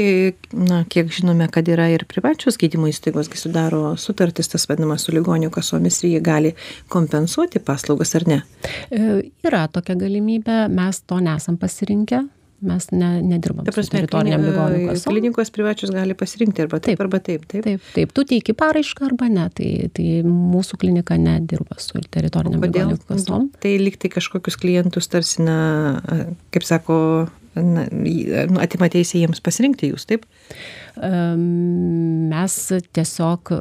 na kiek žinome kad yra ir privačios gydymo įstaigos gi sudaro sutartis tas vadinamas su ligonių kasomis ir jie gali kompensuoti paslaugas ar ne? E, yra tokia galimybė mes to nesam pasirinkę mes ne nedirbam ta prasme teritorinėm ligonių kasom. klinikos privačios gali pasirinkti arba taip arba taip taip? Taip taip. Tu teiki paraišką arba ne tai tai mūsų klinika nedirba su teritorinėm ligonių kasom. Tai lyg tai kažkokius klientus tarsi na kaip sako na, nu, atima teisę jiems pasirinkti jūs, taip? Mes tiesiog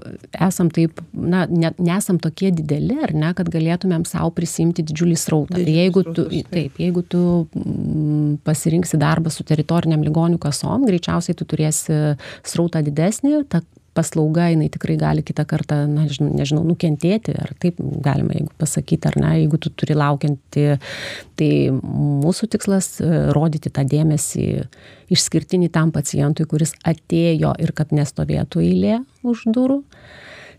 esam taip, na, ne, nesam tokie dideli, ar ne, kad galėtumėm savo prisimti didžiulį srautą. Tai jeigu tu, taip, jeigu tu mm, pasirinksi darbą su teritoriniam ligonių kasom, greičiausiai tu turėsi srautą didesnį, ta paslauga jinai tikrai gali kitą kartą na nežinau nežinau nukentėti ar taip galima jeigu pasakyt ar ne jeigu tu turi laukiantį tai mūsų tikslas e, rodyti tą dėmesį išskirtinį tam pacientui kuris atėjo ir kad nestovėtų eilė už durų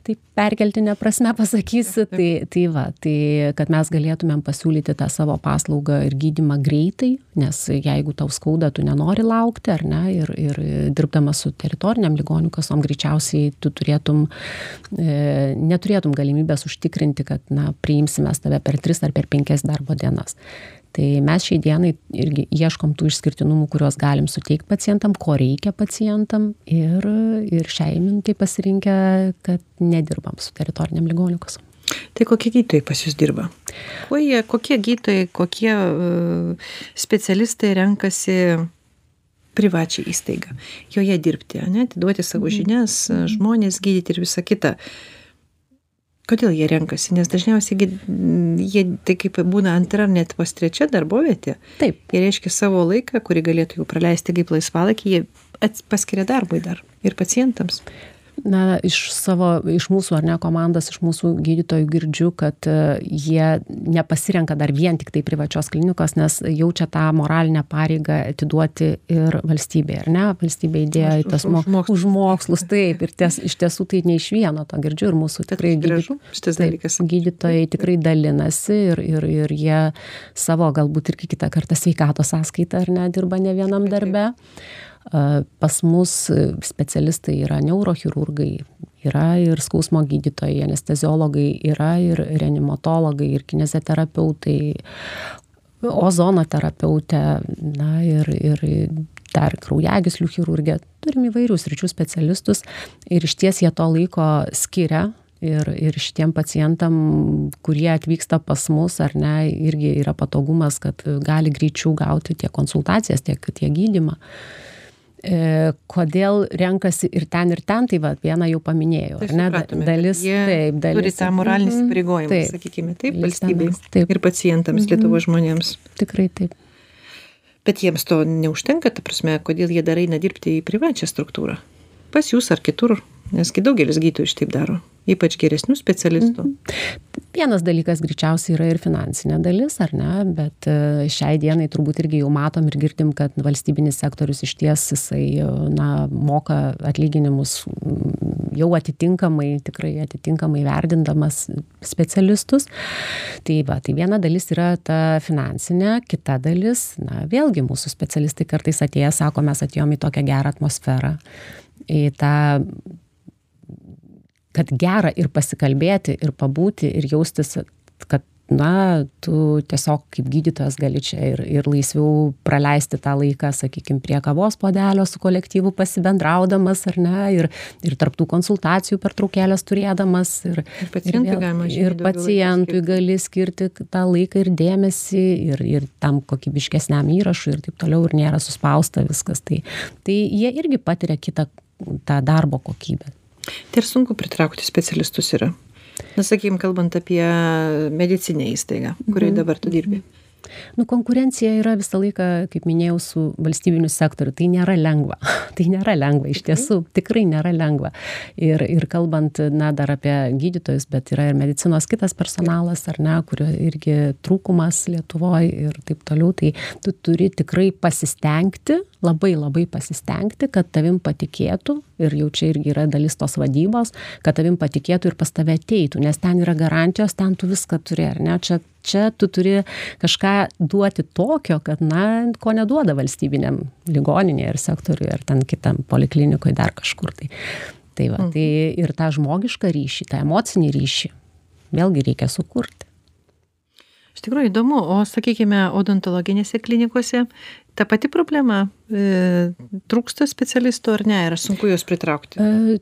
taip perkeltine prasme pasakysiu tai tai va tai kad mes galėtumėm pasiūlyti tą savo paslaugą ir gydymą greitai nes jeigu tau skauda tu nenori laukti ar ne ir ir dirbdamas su teritorinėm ligonių kasom greičiausiai tu turėtum e, neturėtum galimybės užtikrinti kad na priimsim mes tave per tris ar per penkias darbo dienas tai mes šiai dienai irgi ieškom tų išskirtinumų kuriuos galim suteikt pacientam ko reikia pacientam ir ir šiai minutei pasirinkę kad nedirbam su teritorinėm ligonių kasom Tai kokie gydytojai pas jūs dirba? Kuo jie, kokie gydytojai, kokie uh, specialistai renkasi privačią įstaigą, joje dirbti, ne, atiduoti savo Mhm. žinias, žmonės gydyti ir visa kita. Kodėl jie renkasi? Nes dažniausiai gi- jie tai kaip būna antra, net vos trečia darbovietė. Taip, Jie reiškia savo laiką, kurį galėtų jau praleisti kaip laisvalaikį, jie ats- paskiria darbui dar ir pacientams. Na, iš savo, iš mūsų ar ne komandos, iš mūsų gydytojų girdžiu, kad e, jie nepasirenka dar vien tik tai privačios klinikos, nes jaučia tą moralinę pareigą atiduoti ir valstybei, ar ne? Valstybė įdėjo į tas mo- mokslus. už mokslus, taip, ir ties, iš tiesų tai ne iš vieno to girdžiu ir mūsų tikrai gražu šitas dalykas. gydytojai tikrai dalinasi ir, ir, ir jie savo galbūt irgi kitą kartą sveikato sąskaitą ar ne dirba ne vienam darbe. Pas mus e, specialistai yra neurochirurgai, yra ir skausmo gydytojai, anesteziologai, yra ir reanimatologai, ir kineziterapeutai, ozonoterapeutė, na ir, ir dar kraujagyslių chirurgė. Turim įvairius ryčių specialistus ir iš ties jie to laiko skiria ir, ir šitiem pacientam, kurie atvyksta pas mus, ar ne, irgi yra patogumas, kad gali greičiau gauti tiek konsultacijas, tiek, tiek gydimą. E, kodėl renkasi ir ten, ir ten, tai va, vieną jau paminėjau. Tai ne, dalis, taip, dalis. Turi tą moralinį Mhm, įsipareigojimą, taip. sakykime, taip, valstybei taip. ir pacientams, Mhm. Lietuvos žmonėms. Tikrai taip. Bet jiems to neužtenka, ta prasme, kodėl jie dar eina dirbti į privačią struktūrą. Pas jūs ar kitur, nesgi daugelis gydytojų šitaip daro, ypač geresnių specialistų. Mhm. Vienas dalykas greičiausiai yra ir finansinė dalis, ar ne, bet e, šiai dienai turbūt irgi jau matom ir girdim, kad valstybinis sektorius iš ties jisai, e, na, moka atlyginimus mm, jau atitinkamai, tikrai atitinkamai verdindamas specialistus. Tai va, tai viena dalis yra ta finansinė, kita dalis, na, vėlgi mūsų specialistai kartais atėję sako, mes atėjom į tokią gerą atmosferą, į tą kad gera ir pasikalbėti, ir pabūti, ir jaustis, kad, na, tu tiesiog kaip gydytojas gali čia ir, ir laisviau praleisti tą laiką, sakykime, prie kavos podelio su kolektyvu pasibendraudamas, ar ne, ir, ir tarptų konsultacijų per traukėlės turėdamas. Ir, Ir pacientui galima Ir pacientui gali skirti tą laiką ir dėmesį, ir, ir tam kokybiškesniam įrašui ir taip toliau, ir nėra suspausta viskas. Tai, tai jie irgi patiria kitą tą darbo kokybę. Tai ir sunku pritraukti specialistus yra. Na, sakykime, kalbant apie medicinę įstaigą, kurioje dabar tu dirbi. Nu, konkurencija yra visą laiką, kaip minėjau, su valstybiniu sektoriu. Tai nėra lengva. Tai nėra lengva, iš tiesų, tikrai nėra lengva. Ir, ir kalbant, na, dar apie gydytojus, bet yra ir medicinos kitas personalas, ar ne, kurio irgi trūkumas Lietuvoje ir taip toliau. Tai tu turi tikrai pasistengti, labai labai pasistengti, kad tavim patikėtų ir jau čia irgi yra dalis tos vadybos, kad tavim patikėtų ir pas tave ateitų, nes ten yra garantijos, ten tu viską turi, ar ne? Čia, čia tu turi kažką duoti tokio, kad, na, ko neduoda valstybiniam ligoninėje ir sektoriui, ar ten kitam poliklinikoje dar kažkur. Tai, tai, va, tai ir tą žmogišką ryšį, tą emocinį ryšį vėlgi reikia sukurti. Iš tikrųjų įdomu, o sakykime, odontologinėse klinikose ta pati problema, e, trūksta specialistų ar ne, ir sunku juos pritraukti. E,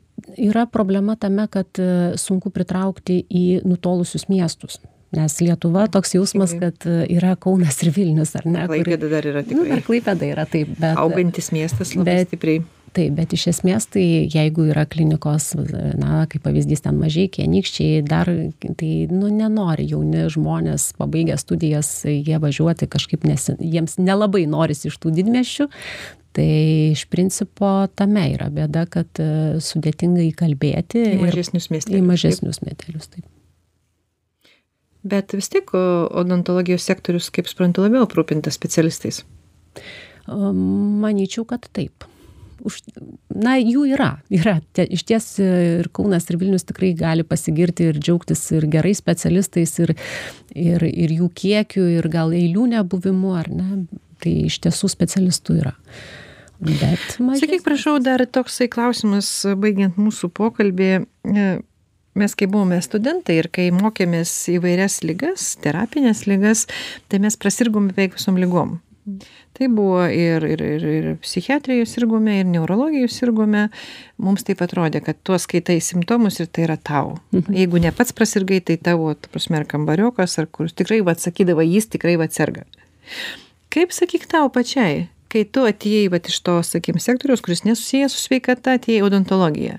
yra problema tame, kad e, sunku pritraukti į nutolusius miestus. Nes Lietuva toks jausmas, kad e, yra Kaunas ir Vilnius, ar ne? Klaipėda dar yra Nu, tikrai dar Klaipėda yra taip, bet... augantis miestas labai bet- stipriai. Taip, bet iš esmės tai jeigu yra klinikos, na, kaip pavyzdys ten mažiai, kienykščiai, dar, tai, nu, nenori jauni žmonės, pabaigę studijas, jie važiuoti kažkaip, nes jiems nelabai norisi iš tų didmešių. Tai iš principo tame yra bėda, kad e, sudėtinga įkalbėti Į mažesnius miestelius. į mažesnius miestelius. Taip. Bet vis tiek odontologijos sektorius, kaip suprantu, labiau aprūpintas specialistais. Manyčiau, kad taip. Už, na, jų yra. yra. Tie, iš ties ir Kaunas, ir Vilnius tikrai gali pasigirti ir džiaugtis ir gerais specialistais, ir, ir, ir jų kiekiu, ir gal eilių nebuvimu, ar ne. Tai iš tiesų specialistų yra. Bet mažiau. Sakyk, prašau, dar toksai klausimas, baigiant mūsų pokalbį. E, Mes, kai buvome studentai ir kai mokėmės įvairias lygas, terapinės lygas, tai mes prasirgom beveik visom lygom. Tai buvo ir ir ir ir psichiatrija sirgome ir neurologija sirgome mums taip atrodė kad tu skaitai simptomus ir tai yra tau. Jeigu ne pats prasirgai tai tavo ta prasme ar kambariokas ar kur tikrai vat sakydavo jis tikrai vat serga. Kaip sakyk tau pačiai kai tu atėjai vat iš to sakykim sektoriaus kuris nesusijęs su sveikata atėjai į odontologiją.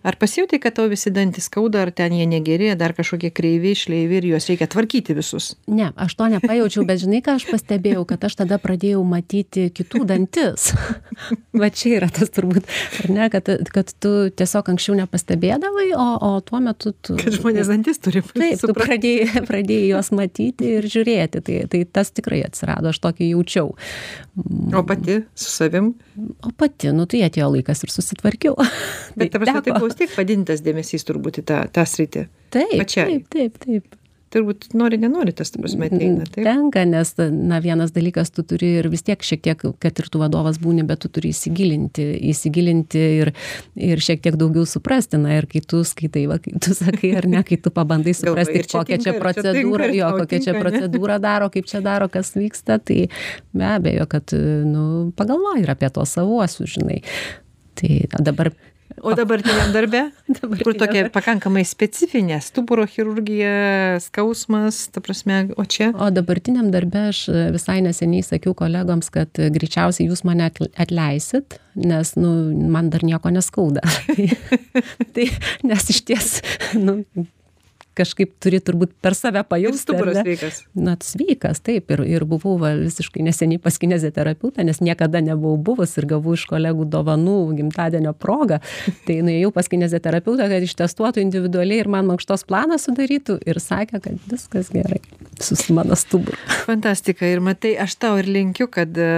Ar pasijautei kad tau visi dantys skauda ar ten jie negeri dar kažkokie kreivi šleivi ir juos reikia tvarkyti visus? Ne aš to nepajaučiau bet žinai ką aš pastebėjau kad aš tada pradėjau matyti kitų dantis. Va čia yra tas turbūt ar ne kad kad tu tiesiog anksčiau nepastebėdavai o o tuo metu tu kad žmonės dantis turi taip tu pradėjai pradėjai juos matyti ir žiūrėti. Tai tai tas tikrai atsirado aš tokį jaučiau o pati su savim? O pati nu tai atėjo laikas ir susitvarkiau. Bet ta prasme tai buvo vis tiek padidintas dėmesys turbūt į tą tą sritį. Taip pačiai. taip taip taip turbūt nori nenori tas ta prasme ateina taip? Tenka nes na vienas dalykas tu turi ir vis tiek šiek tiek kad ir tu vadovas būni bet tu turi įsigilinti įsigilinti ir ir šiek tiek daugiau suprasti. Na ir kai tu skaitai va kai tu sakai ar ne kai tu pabandai suprasti kokią čia procedūrą jo kokią čia procedūrą daro kaip čia daro kas vyksta tai be abejo kad nu pagalvoji ir apie tuos savuosius žinai. Tai dabar o dabartiniam darbe? Kur tokia pakankamai specifinė? Stuburo chirurgija skausmas ta prasme o čia? O dabartiniam darbe aš visai neseniai sakiau kolegoms kad greičiausiai jūs mane atleisit nes nu man dar nieko neskauda. Tai nes išties nu kažkaip turi turbūt per save pajusti. Stuburas sveikas. Na, sveikas, taip. Ir, ir buvau va, visiškai neseniai pas kineziterapeutą, nes niekada nebuvau buvus ir gavau iš kolegų dovanų gimtadienio progą. Tai nuėjau pas kineziterapeutą, kad ištestuotų individualiai ir man mankštos planą sudarytų ir sakė, kad viskas gerai su mano stuburu. Fantastika. Ir matai, aš tau ir linkiu, kad e,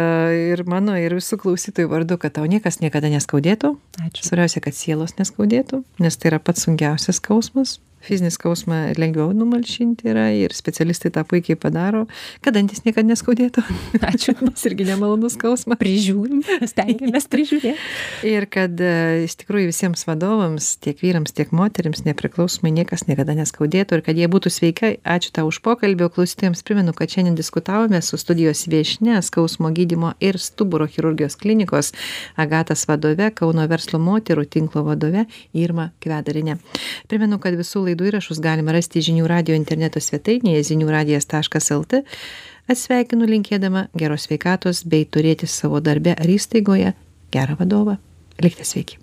ir mano, ir visų klausytojų vardu, kad tau niekas niekada neskaudėtų. Ačiū. Svarbiausia, kad sielos neskaudėtų, nes tai yra pats sunkiausias skausmas fizinį skausmą lengviau numalšinti yra ir specialistai tą puikiai padaro, kad dantis niekada neskaudėtų. Ačiū. Mas irgi nemalonus skausmas. Prižiūrim, stengiamės prižiūrėti. Ir kad e, iš tikrųjų visiems vadovams, tiek vyrams, tiek moteriams, nepriklausomai niekas niekada neskaudėtų ir kad jie būtų sveikai. Ačiū tau už pokalbį, o klausytojams primenu, kad šiandien diskutavome su studijos viešne skausmo gydimo ir stuburo chirurgijos klinikos Agatas vadove, Kauno verslo moterų tinklo vadove Irma Kvedarinė. Primenu, kad visų laidų įrašus galima rasti žinių radio interneto svetainėje ziniųradijas.lt. Atsveikinu linkėdama geros sveikatos bei turėti savo darbe ar įstaigoje gerą vadovą. Likite sveiki.